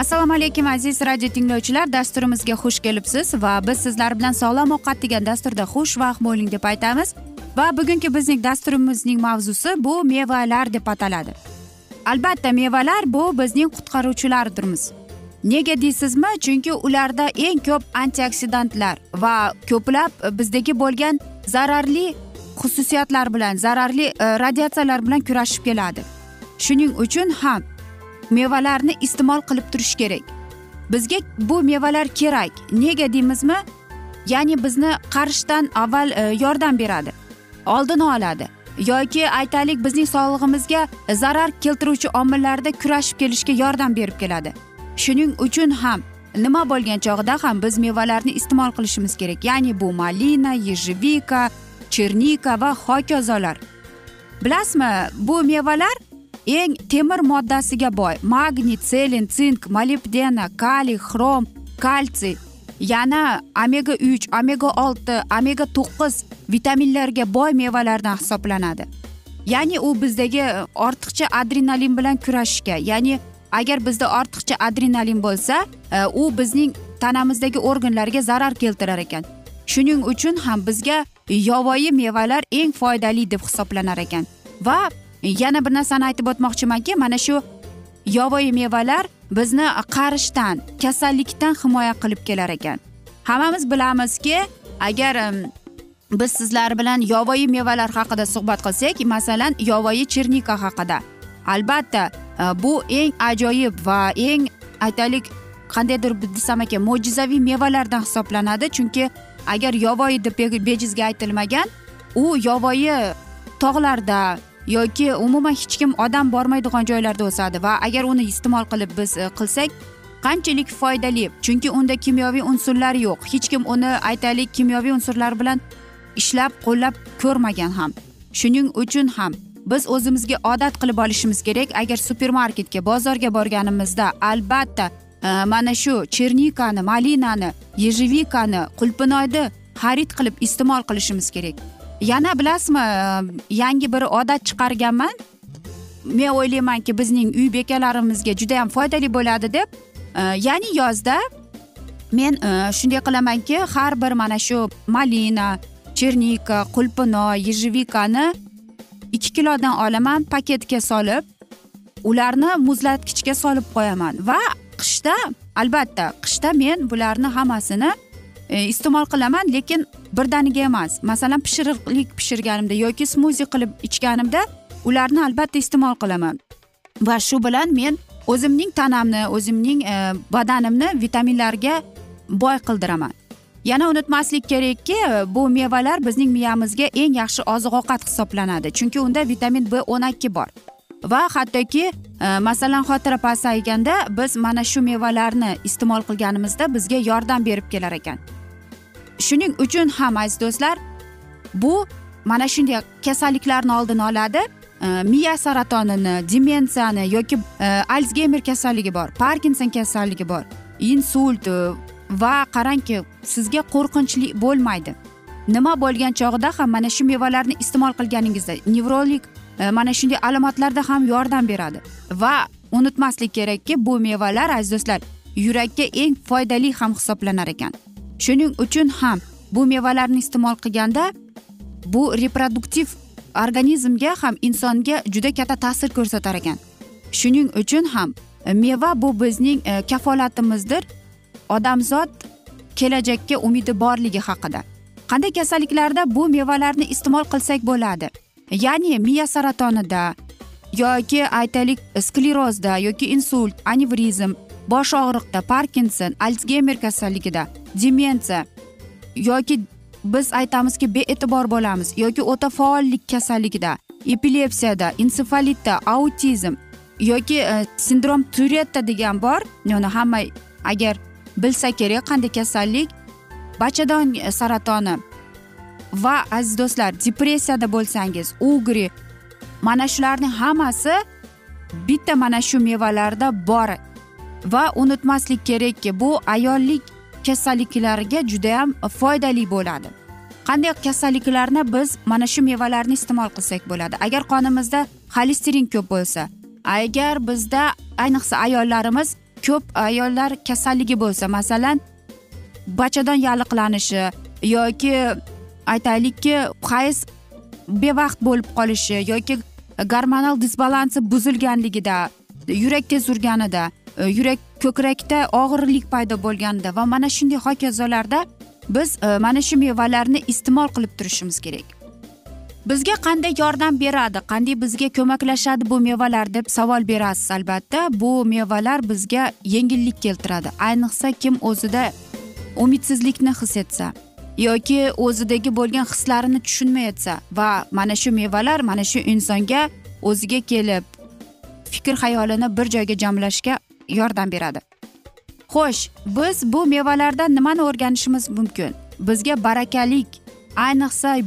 assalomu alaykum aziz radio tinglovchilar. Dasturimizga xush kelibsiz va biz sizlar bilan sog'lom ovqat degan dasturda xushvaqt bo'ling deb aytamiz. Va bugungi bizning dasturimizning mavzusi bu mevalar deb ataladi. Albatta mevalar bu bizning qutqaruvchilardirmiz. Nega deysizmi? Chunki ularda eng ko'p antioksidantlar va ko'plab bizdagi bo'lgan zararli xususiyatlar bilan zararli e, radiatsiyalar bilan kurashib keladi. Shuning uchun ham mevalarni iste'mol qilib turish kerak. Bizga bu mevalar kerak. Nega deymizmi? Ya'ni bizni qarishdan avval e, yordam beradi oldini oladi. Yoki aytaylik bizning sog'lig'imizga zarar keltiruvchi omillarda kurashib kelishga yordam berib keladi. Shuning uchun ham nima bo'lgan chog'ida ham biz mevalarni iste'mol qilishimiz kerak. Ya'ni bu malina yejevika chernika va hokazolar. Bilasizmi bu mevalar eng temir moddasiga boy magniy selin sink molibdena kaliy xrom kalsiy yana omega uch omega olti omega to'qqiz vitaminlarga boy mevalardan hisoblanadi. Ya'ni u bizdagi ortiqcha adrenalin bilan kurashishga ya'ni agar bizda ortiqcha adrenalin bo'lsa e, u bizning tanamizdagi organlarga zarar keltirar ekan. Shuning uchun ham bizga yovvoyi mevalar eng foydali deb hisoblanar ekan va yana bir narsani aytib o'tmoqchimanki mana shu yovvoyi mevalar bizni qarishdan kasallikdan himoya qilib kelar ekan. Hammamiz bilamizki agar biz sizlar bilan yovvoyi mevalar haqida suhbat qilsak masalan yovvoyi chernika haqida. Albatta e, bu eng ajoyib va eng aytaylik qandaydir desam ekan mo'jizaviy mevalardan hisoblanadi. Chunki agar yovvoyi deb bejizga aytilmagan u yovvoyi tog'larda yoki umuman hech kim odam bormaydigan joylarda o'sadi va agar uni iste'mol qilib biz e, qilsak qanchalik foydali? Chunki unda kimyoviy unsurlar yo'q. Hech kim uni aytaylik kimyoviy unsurlar bilan ishlab qo'llab ko'rmagan ham. Shuning uchun ham biz o'zimizga odat qilib olishimiz kerak. Agar supermarketga bozorga borganimizda albatta e, mana shu chernikani malinani yejevikani qulpinoyni xarid qilib iste'mol qilishimiz kerak. Yana bilasizmi e, yangi bir odat chiqarganman. Men o'ylaymanki bizning uy bekalarimizga juda yam foydali bo'ladi deb e, ya'ni yozda men e, shunday qilamanki har bir mana shu malina chernika qulpinoy yejevikani ikki kilodan olaman paketga solib ularni muzlatgichga solib qo'yaman. Va qishda albatta qishda men bularni hammasini E, iste'mol qilaman lekin birdaniga emas. Masalan pishiriqlik pishirganimda yoki smuzi qilib ichganimda ularni albatta iste'mol qilaman. Va shu bilan men o'zimning tanamni o'zimning e, badanimni vitaminlarga boy qildiraman. Yana unutmaslik kerakki e, bu mevalar bizning miyamizga eng yaxshi oziq ovqat hisoblanadi chunki unda vitamin b o'n ikki bor. Va hattoki e, masalan xotira pasayganda biz mana shu mevalarni iste'mol qilganimizda bizga yordam berib kelar ekan. Shuning uchun ham aziz do'stlar bu mana shunday kasalliklarni oldini oladi. E, miya saratonini demensiyani yoki e, alsgeymer kasalligi bor parkinson kasalligi bor insult e, va qarangki sizga qo'rqinchli bo'lmaydi. Nima bo'lgan chog'ida ham mana shu mevalarni iste'mol qilganingizda nevrolik mana shunday alomatlarda ham yordam beradi. Va unutmaslik kerakki bu mevalar aziz do'stlar yurakka eng foydali ham hisoblanar ekan. Shuning uchun ham bu mevalarni iste'mol qilganda bu reproduktiv organizmga ham insonga juda katta ta'sir ko'rsatar ekan. Shuning uchun ham meva bu bizning e, kafolatimizdir. Odamzod kelajakka umidi borligi haqida. Qanday kasalliklarda bu mevalarni iste'mol qilsak bo'ladi? Ya'ni miya saratonida yoki aytaylik sklerozda yoki insult anevrizm bosh og'riqda parkinson alsgeymer kasalligida demensiya. Yoki biz aytamizki bee'tibor bo'lamiz. Yoki o'ta faollik kasalligida epilepsiyada ensefalitda autizm yoki e, sindrom turetta degan bor. Uni hamma agar bilsa kerak qanday kasallik? Bachadon e, saratoni. Va aziz do'stlar depressiyada bo'lsangiz ugri. Mana shularning hammasi bitta mana shu mevalarda bor. Va unutmaslik kerakki bu ayollik kasalliklariga judayam foydali bo'ladi. Qanday kasalliklarni biz mana shu mevalarni iste'mol qilsak bo'ladi? Agar qonimizda xolesterin ko'p bo'lsa agar bizda ayniqsa ayollarimiz ko'p ayollar kasalligi bo'lsa masalan bachadon yalliqlanishi yoki aytaylikki hayz bevaqt bo'lib qolishi yoki gormonal disbalansi buzilganligida yurak tez urganida Э, yurak ko'krakda og'irlik paydo bo'lganda va mana shunday hokazolarda biz e, mana shu mevalarni iste'mol qilib turishimiz kerak. Bizga qanday yordam beradi? Qanday bizga ko'maklashadi bu mevalar deb savol berasiz albatta. Bu mevalar bizga yengillik keltiradi. Ayniqsa kim o'zida umidsizlikni his etsa yoki o'zidagi bo'lgan hislarini tushunmayotsa va mana shu mevalar mana shu insonga o'ziga kelib fikr xayolini bir joyga jamlashga yordam beradi. Xo'sh biz bu mevalardan nimani o'rganishimiz mumkin? Bizga barakalik ayniqsa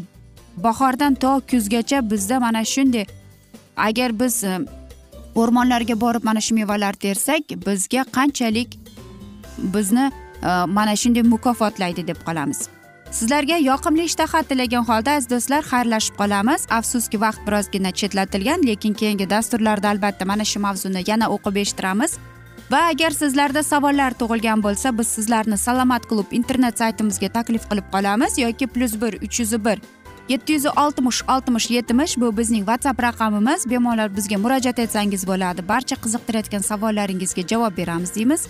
bahordan to kuzgacha bizda mana shunday. Agar biz e, o'rmonlarga borib mana shu mevalar tersak bizga qanchalik bizni e, mana shunday mukofotlaydi deb qolamiz. Sizlarga yoqimli ishtaha tilagan holda aziz do'stlar xayrlashib qolamiz. Afsuski vaqt birozgina chetlatilgan lekin keyingi dasturlarda albatta mana shu mavzuni yana o'qib eshittiramiz. Va agar sizlarda savollar tug'ilgan bo'lsa biz sizlarni salomat klub internet saytimizga taklif qilib qolamiz yoki plyus bir uch yuz bir yetti yuz oltmish oltmish yetmish bu bizning whatsapp raqamimiz. Bemalol bizga murojaat etsangiz bo'ladi. Barcha qiziqtirayotgan savollaringizga javob beramiz deymiz.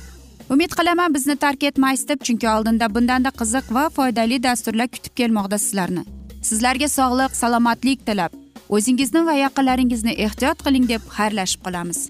Umid qilaman bizni tark etmaysiz deb chunki oldinda bundanda qiziq va foydali dasturlar kutib kelmoqda sizlarni. Sizlarga sog'lik salomatlik tilab o'zingizni va yaqinlaringizni ehtiyot qiling deb xayrlashib qolamiz.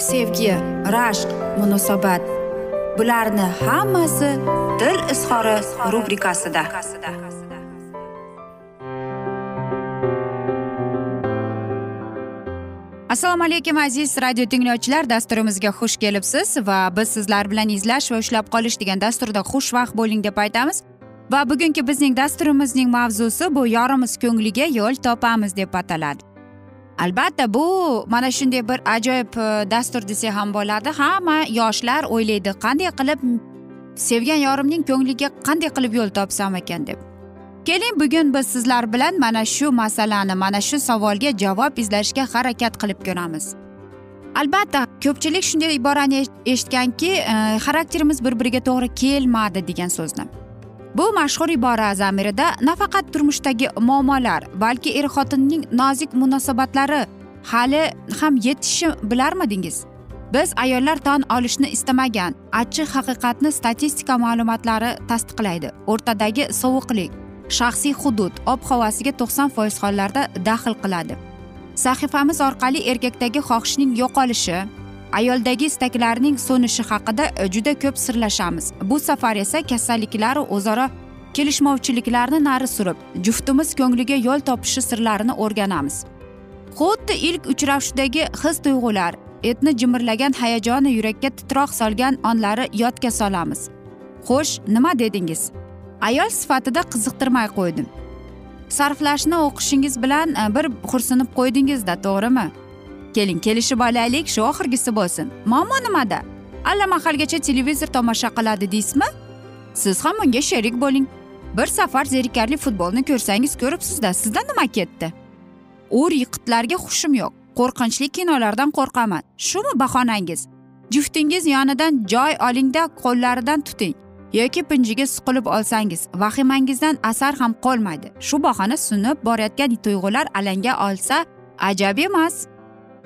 sevgi rashq munosabat. Bularni hammasi dil izhori rubrikasida. Assalomu alaykum aziz radio tinglovchilar. Dasturimizga xush kelibsiz va biz sizlar bilan izlash va ushlab qolish degan dasturda xushvaqt bo'ling deb aytamiz. Va bugungi bizning dasturimizning mavzusi bu yorimiz ko'ngliga yo'l topamiz deb ataladi. Albatta bu mana shunday bir ajoyib e, dastur desak ham bo'ladi. Hamma yoshlar o'ylaydi qanday qilib sevgan yorimning ko'ngliga qanday qilib yo'l topsam ekan deb. Keling bugun biz sizlar bilan mana shu masalani mana shu savolga javob izlashga harakat qilib ko'ramiz. Albatta ko'pchilik shunday iborani eshitganki e, xarakterimiz bir biriga to'g'ri kelmadi degan so'zni. Bu mashhur ibora zamirida nafaqat turmushdagi muammolar balki er xotinning nozik munosabatlari hali ham yetishi bilarmidingiz biz ayollar tan olishni istamagan achchiq haqiqatni statistika ma'lumotlari tasdiqlaydi. O'rtadagi sovuqlik shaxsiy hudud ob havosiga to'qson foiz hollarda daxl qiladi. Sahifamiz orqali erkakdagi xohishning yo'qolishi ayoldagi istaklarning so'nishi haqida juda ko'p sirlashamiz. Bu safar esa kasalliklar o'zaro kelishmovchiliklarni nari surib juftimiz ko'ngliga yo'l topishi sirlarini o'rganamiz. Xuddi ilk uchrashuvdagi his tuyg'ular etni jimirlagan hayajoni yurakka titroq solgan onlari yodga solamiz. Xo'sh nima dedingiz? Ayol sifatida qiziqtirmay qo'ydim. Sarflashni o'qishingiz bilan e, bir xursinib qo'ydingizda to'g'rimi? Keling kelishib olaylik shu oxirgisi bo'lsin. Muammo nimada? Allamahalgacha televizor tomosha qiladi deysizmi? Siz ham unga sherik bo'ling. Bir safar zerikarli futbolni ko'rsangiz ko'ribsizda sizda nima ketdi? Ur yiqitlarga hushim yo'q. Qo'rqinchli kinolardan qo'rqaman. Shumi bahonangiz juftingiz yonidan joy olingda qo'llaridan tuting. Yoki pinjiga suqilib olsangiz vahimangizdan asar ham qolmaydi. Shu bahona sunib borayotgan tuyg'ular alanga olsa ajab emas.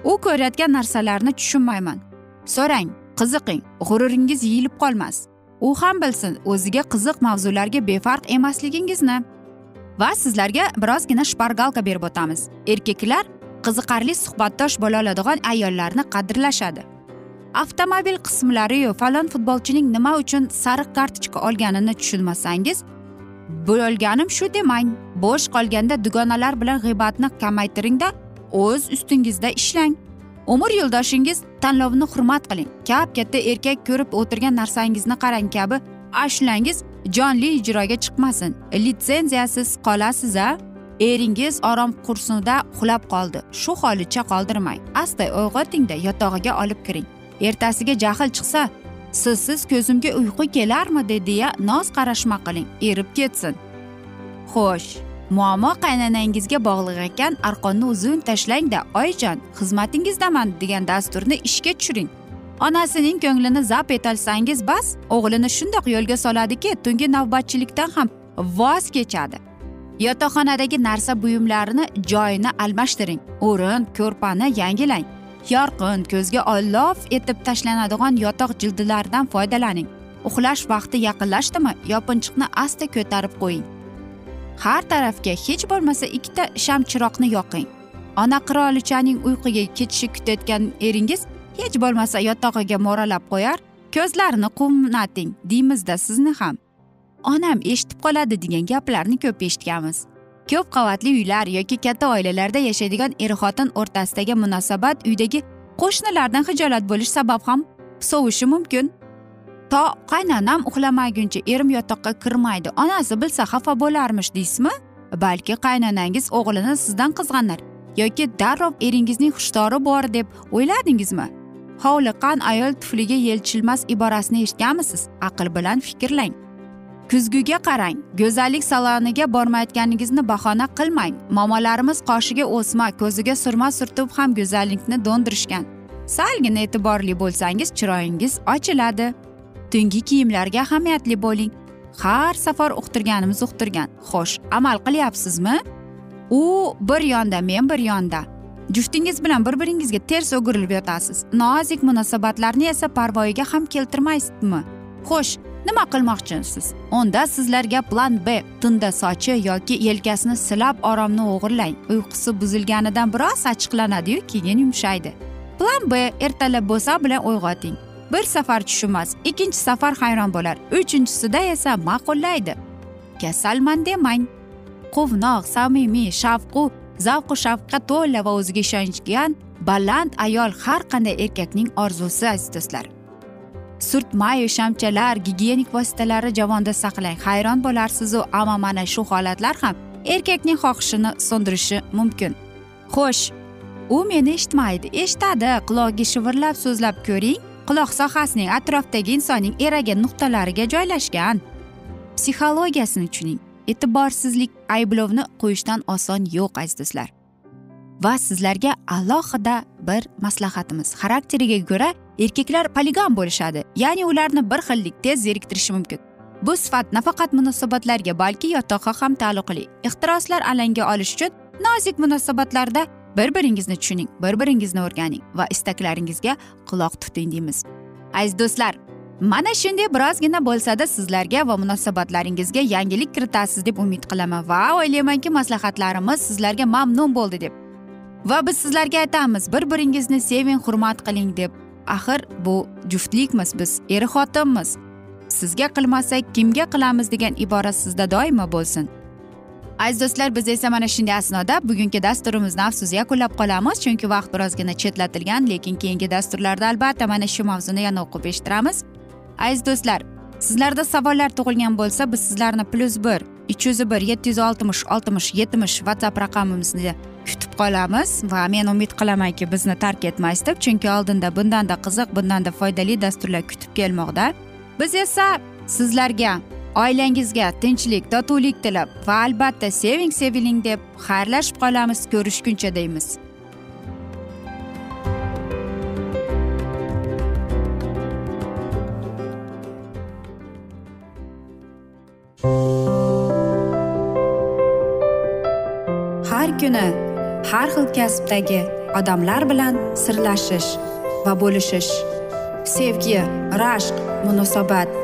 U ko'rayotgan narsalarni tushunmayman. So'rang qiziqing g'ururingiz yeyilib qolmas. U ham bilsin o'ziga qiziq mavzularga befarq emasligingizni. Va sizlarga birozgina shpargalka berib o'tamiz. Erkaklar qiziqarli suhbatdosh bo'la oladigan ayollarni qadrlashadi. Avtomobil qismlariyu falon futbolchining nima uchun sariq kartochka olganini tushunmasangiz bo'lganim shu demang. Bo'sh qolganda dugonalar bilan g'iybatni kamaytiringda o'z ustingizda ishlang. Umr yo'ldoshingiz tanlovini hurmat qiling. Kap katta erkak ko'rib o'tirgan narsangizni qarang kabi ashulangiz jonli ijroga chiqmasin. Litsenziyasiz qolasiz a eringiz orom qursida uxlab qoldi. Shu holicha qoldirmang. Asta uyg'otingda yotog'iga olib kiring. Ertasiga jahl chiqsa sizsiz ko'zimga uyqu kelarmidi deya noz qarashma qiling. Erib ketsin. Xo'sh. Muammo qaynanangizga bog'liq ekan. Arqonni uzun tashlangda oyijon xizmatingizdaman degan dasturni ishga tushiring. Onasining ko'nglini zabt etolsangiz bas o'g'lini shundoq yo'lga soladiki tungi navbatchilikdan ham voz kechadi. Yotoqxonadagi narsa buyumlarini joyini almashtiring. O'rin ko'rpani yangilang. Yorqin ko'zga olov etib tashlanadigan yotoq jildilaridan foydalaning. Uxlash vaqti yaqinlashdimi? Yopinchiqni asta ko'tarib qo'ying. Har tarafga hech bo'lmasa ikkita sham chiroqni yoqing. Ona qirolichaning uyquga ketishi kutayotgan eringiz hech bo'lmasa yotog'iga mo'ralab qo'yar ko'zlarini quvnating deymizda sizni ham. Onam eshitib qoladi degan gaplarni ko'p eshitganmiz. Ko'p qavatli uylar yoki katta oilalarda yashaydigan er xotin o'rtasidagi munosabat uydagi qo'shnilardan hijolat bo'lish sabab ham sovishi mumkin. To qaynonam uxlamaguncha erim yotoqqa kirmaydi. Onasi bilsa xafa bo'larmish deysizmi? Balki qaynonangiz o'g'lini sizdan qizg'anar yoki darrov eringizning xushtori bor deb o'yladingizmi? Hovliqqan ayol tufliga yelchilmas iborasini eshitganmisiz? Aql bilan fikrlang. Kuzguga qarang go'zallik saloniga bormayotganingizni bahona qilmang. Momolarimiz qoshiga o'sma ko'ziga surma surtib ham go'zallikni do'ndirishgan. Salgina e'tiborli bo'lsangiz chiroyingiz ochiladi. Tungi kiyimlarga ahamiyatli bo'ling. Har safar uqtirganimiz uqtirgan. Xo'sh amal qilyapsizmi? U bir yonda men bir yonda. Juftingiz bilan bir biringizga ters o'girilib yotasiz. Nozik munosabatlarni esa parvoyiga ham keltirmaysizmi? Xo'sh nima qilmoqchisiz? Unda sizlarga plan b tunda sochi yoki yelkasini silab oromni o'g'irlang. Uyqusi buzilganidan biroz achchiqlanadiyu keyin yumshaydi. Plan b ertalab bo'lsa bilan uyg'oting. Bir safar tushunmas ikkinchi safar hayron bo'lar uchinchisida esa ma'qullaydi. Kasalman demang quvnoq samimiy shavqu zavqu shavqqa to'la va o'ziga ishongan baland ayol har qanday erkakning orzusi aziz do'stlar. Surtmayu shamchalar gigiyenik vositalari javonda saqlang. Hayron bo'larsizu ammo mana shu holatlar ham erkakning xohishini so'ndirishi mumkin. Xo'sh u meni eshitmaydi eshitadi. Qulog'iga shivirlab so'zlab ko'ring. Quloq sohasining atrofdagi insonning eragan nuqtalariga joylashgan. Psixologiyasini tushuning. E'tiborsizlik ayblovni qo'yishdan oson yo'q aziz do'stlar va sizlarga alohida bir maslahatimiz. Xarakteriga ko'ra erkaklar poligon bo'lishadi. Ya'ni ularni bir xillik tez zeriktirishi mumkin. Bu sifat nafaqat munosabatlarga balki yotoqqa ham taalluqli. Ehtiroslar alanga olish uchun nozik munosabatlarda bir biringizni tushuning bir biringizni o'rganing va istaklaringizga quloq tuting deymiz. Aziz do'stlar mana shunday birozgina bo'lsada sizlarga va munosabatlaringizga yangilik kiritasiz deb umid qilaman va o'ylaymanki maslahatlarimiz sizlarga mamnun bo'ldi deb. Va biz sizlarga aytamiz bir biringizni seving hurmat qiling deb. Axir bu juftlikmiz biz er xotinmiz. Sizga qilmasak kimga qilamiz degan ibora sizda doimo bo'lsin. Aziz do'stlar biz esa mana shunday asnoda bugungi dasturimizni afsus yakunlab qolamiz. Chunki vaqt birozgina chetlatilgan lekin keyingi dasturlarda albatta mana shu mavzuni yana o'qib eshittiramiz. Aziz do'stlar sizlarda savollar tug'ilgan bo'lsa biz sizlarni plyus bir uch yuz bir yetti yuz oltmish oltmish yetmish whatsapp raqamimizni kutib qolamiz. Va men umid qilamanki bizni tark etmaysiz deb chunki oldinda bundanda qiziq bundanda foydali dasturlar kutib kelmoqda. Biz esa sizlarga oilangizga tinchlik totuvlik tilab va albatta seving seviling deb xayrlashib qolamiz ko'rishguncha deymiz. Har kuni har xil kasbdagi odamlar bilan sirlashish va bo'lishish. Sevgi rashq munosabat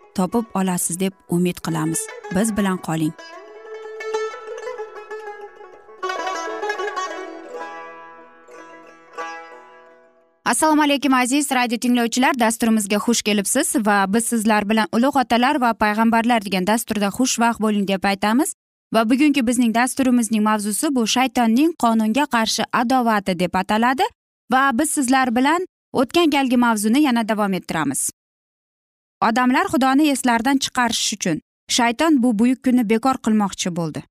topib olasiz deb umid qilamiz. Biz bilan qoling. Assalomu alaykum aziz radio tinglovchilar. Dasturimizga xush kelibsiz va biz sizlar bilan ulug' otalar va payg'ambarlar degan dasturda xushvaqt bo'ling deb aytamiz. Va bugungi bizning dasturimizning mavzusi bu shaytonning qonunga qarshi adovati deb ataladi. Va biz sizlar bilan o'tgan galgi mavzuni yana davom ettiramiz. Odamlar xudoni eslaridan chiqarish uchun shayton bu buyuk kunni bekor qilmoqchi bo'ldi.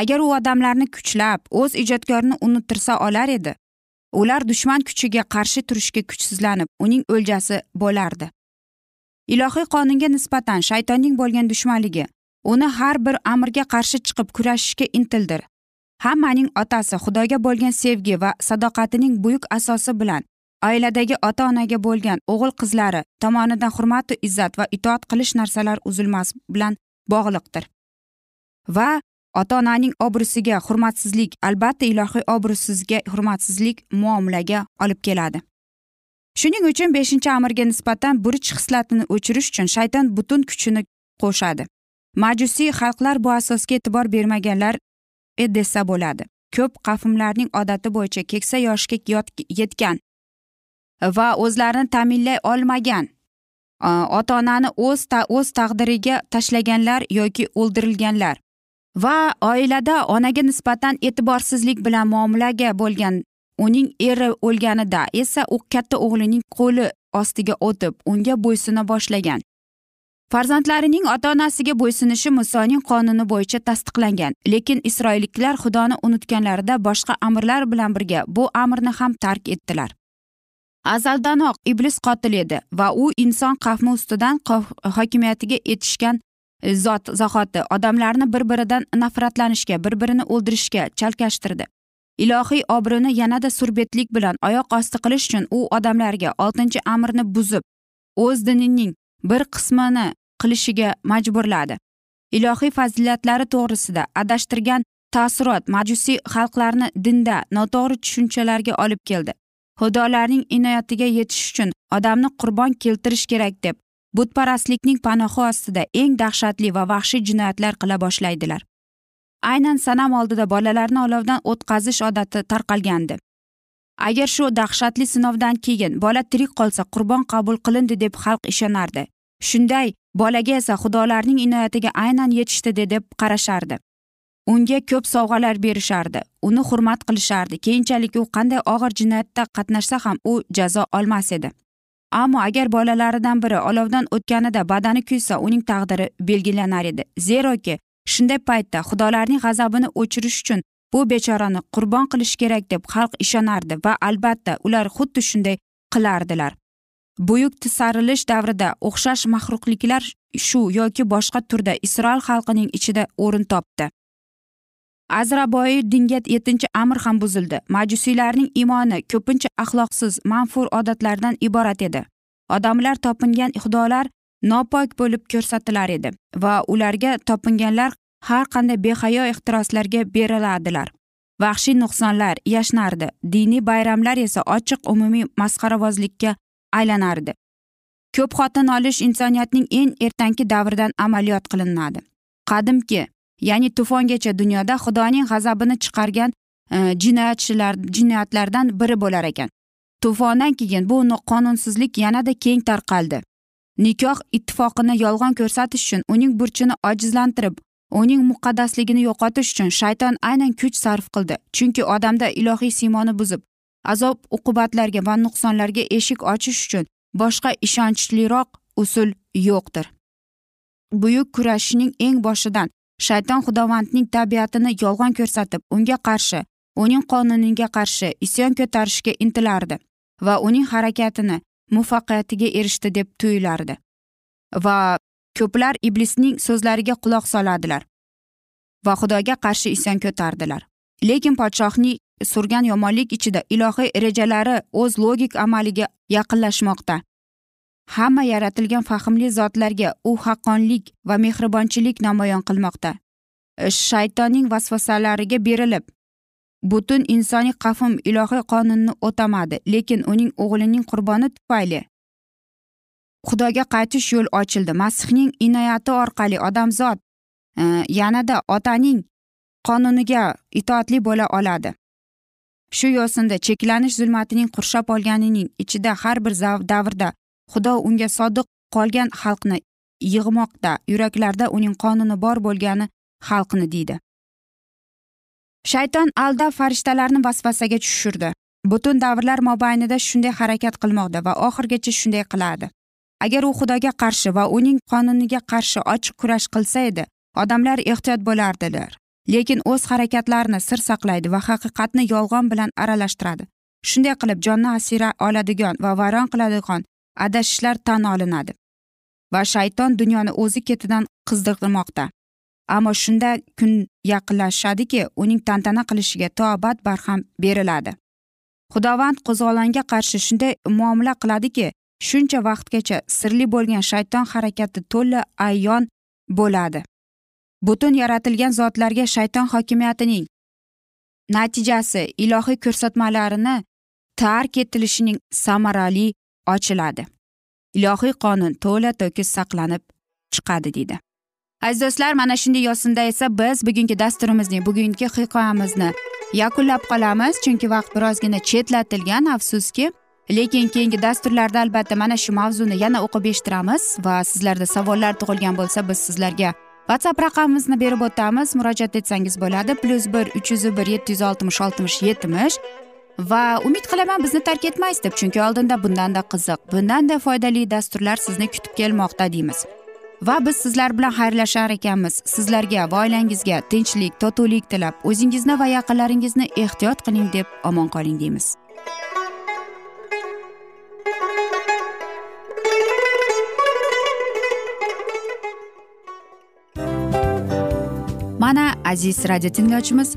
Agar u odamlarni kuchlab o'z ijodkorini unuttirsa olar edi ular dushman kuchiga qarshi turishga kuchsizlanib uning o'ljasi bo'lardi. Ilohiy qonunga nisbatan shaytonning bo'lgan dushmanligi uni har bir amrga qarshi chiqib kurashishga intildir. Hammaning otasi xudoga bo'lgan sevgi va sadoqatining buyuk asosi bilan oiladagi ota onaga bo'lgan o'g'il qizlari tomonidan hurmatu izzat va itoat qilish narsalar uzilmas bilan bog'liqdir. Va ota onaning obro'siga hurmatsizlik albatta ilohiy obro'sizga hurmatsizlik muomalaga olib keladi. Shuning uchun beshinchi amirga nisbatan burch xislatini o'chirish uchun shayton butun kuchini qo'shadi. Majusiy xalqlar bu asosga e'tibor bermaganlar desa bo'ladi. Ko'p qavmlarning odati bo'yicha keksa yoshga yetgan va o'zlarini ta'minlay olmagan. Ota onani o'z o'z taqdiriga tashlaganlar yoki o'ldirilganlar va oilada onaga nisbatan e'tiborsizlik bilan muomalaga bo'lgan uning eri o'lganida esa u katta o'g'lining qo'li ostiga o'tib unga bo'ysuna boshlagan. Farzandlarining ota onasiga bo'ysunishi musoning qonuni bo'yicha tasdiqlangan lekin isroilliklar xudoni unutganlarida boshqa amirlar bilan birga bu amrni ham tark etdilar. Azaldanoq iblis qotil edi va u inson qavmi ustidan hokimiyatiga etishgan e, zot zahoti odamlarni bir biridan nafratlanishga bir birini o'ldirishga chalkashtirdi. Ilohiy obro'ni yanada surbetlik bilan oyoq osti qilish uchun u odamlarga oltinchi amrni buzib o'z dinining bir qismini qilishiga majburladi. Ilohiy fazilatlari to'g'risida adashtirgan taassurot majusiy xalqlarni dinda noto'g'ri tushunchalarga olib keldi. Xudolarning inoyatiga yetish uchun odamni qurbon keltirish kerak deb butparastlikning panohi ostida eng dahshatli va vahshiy jinoyatlar qila boshlaydilar. Aynan sanam oldida bolalarni olovdan o'tkazish odati tarqalgandi. Agar shu dahshatli sinovdan keyin bola tirik qolsa qurbon qabul qilindi deb xalq ishonardi. Shunday bolaga esa xudolarning inoyatiga aynan yetishdi deb qarashardi. Unga ko'p sovg'alar berishardi uni hurmat qilishardi. Keyinchalik u qanday og'ir jinoyatda qatnashsa ham u jazo olmas edi. Ammo agar bolalaridan biri olovdan o'tganida badani kuysa uning taqdiri belgilanar edi. Zeroki shunday paytda xudolarning g'azabini o'chirish uchun bu bechorani qurbon qilish kerak deb xalq ishonardi va albatta ular xuddi shunday qilardilar. Buyuk tisarilish davrida o'xshash maxluqliklar shu yoki boshqa turda isroil xalqining ichida o'rin topdi. Azraboyi dinga yettinchi amr ham buzildi. Majusiylarning imoni ko'pincha axloqsiz manfur odatlardan iborat edi. Odamlar topingan xudolar nopok bo'lib ko'rsatilar edi va ularga topinganlar har qanday behayo ehtiroslarga beriladilar vahshiy nuqsonlar yashnardi diniy bayramlar esa ochiq umumiy masxarabozlikka aylanardi. Ko'p xotin olish insoniyatning eng ertangi davridan amaliyot qilinadi. Qadimki ya'ni tufongacha dunyoda xudoning g'azabini chiqargan e, jinoyatchilar jinoyatlardan biri bo'lar ekan. Tufondan keyin bu qonunsizlik yanada keng tarqaldi. Nikoh ittifoqini yolg'on ko'rsatish uchun uning burchini ojizlantirib uning muqaddasligini yo'qotish uchun shayton aynan kuch sarf qildi. Chunki odamda ilohiy siymoni buzib azob uqubatlarga va nuqsonlarga eshik ochish uchun boshqa ishonchliroq usul yo'qdir. Buyuk kurashning eng boshidan shayton xudovandning tabiatini yolg'on ko'rsatib unga qarshi uning qonuniga qarshi isyon ko'tarishga intilardi va uning harakatini muvaffaqiyatiga erishdi deb tuyulardi. Va ko'plar iblisning so'zlariga quloq soladilar va xudoga qarshi isyon ko'tardilar. Lekin podshohning surgan yomonlik ichida ilohiy rejalari o'z logik amaliga yaqinlashmoqda. Hamma yaratilgan fahmli zotlarga u haqqonlik va mehribonchilik namoyon qilmoqda. E, shaytonning vasvasalariga berilib butun insoniy qafm ilohiy qonunni o'tamadi lekin uning o'g'lining qurboni tufayli xudoga qaytish yo'l ochildi. Masihning inoyati orqali odamzod e, yanada otaning qonuniga itoatli bo'la oladi. Shu yo'sinda cheklanish zulmatining qurshab olganining ichida har bir davrda xudo unga sodiq qolgan xalqni yig'moqda. Yuraklarda uning qonuni bor bo'lgani xalqni deydi. Shayton aldab farishtalarni vasvasaga tushirdi. Butun davrlar mobaynida shunday harakat qilmoqda va oxirigacha shunday qiladi. Agar u xudoga qarshi va uning qonuniga qarshi ochiq kurash qilsa edi odamlar ehtiyot bo'lardilar. Lekin o'z harakatlarini sir saqlaydi va haqiqatni yolg'on bilan aralashtiradi. Shunday qilib jonni asira oladigan va vayron qiladigan adashishlar tan olinadi va shayton dunyoni o'zi ketidan qizdirmoqda. Ammo shunda kun yaqinlashadiki uning tantana qilishiga tobat barham beriladi. Xudovand qo'zg'olonga qarshi shunday muomala qiladiki shuncha vaqtgacha sirli bo'lgan shayton harakati to'la ayon bo'ladi. Butun yaratilgan zotlarga shayton hokimiyatining natijasi ilohiy ko'rsatmalarini tark etilishining samarali ochiladi. Ilohiy qonun to'la to'kis saqlanib chiqadi deydi. Aziz do'stlar mana shunday yo'sinda esa biz bugungi dasturimizning bugungi hikoyamizni yakunlab qolamiz. Chunki vaqt birozgina chetlatilgan afsuski. Lekin keyingi dasturlarda albatta mana shu mavzuni yana o'qib eshittiramiz va sizlarda savollar tug'ilgan bo'lsa biz sizlarga whatsapp raqamimizni berib o'tamiz. Murojaat etsangiz bo'ladi. Plyus bir uch yuz bir yetti yuz oltmish oltmish yetmish. Va umid qilaman bizni tark etmaysiz deb chunki oldinda bundanda qiziq bundanda foydali dasturlar sizni kutib kelmoqda deymiz. Va biz sizlar bilan xayrlashar ekanmiz. Sizlarga va oilangizga tinchlik totuvlik tilab o'zingizni va yaqinlaringizni ehtiyot qiling deb omon qoling deymiz. Mana aziz radio tinglovchimiz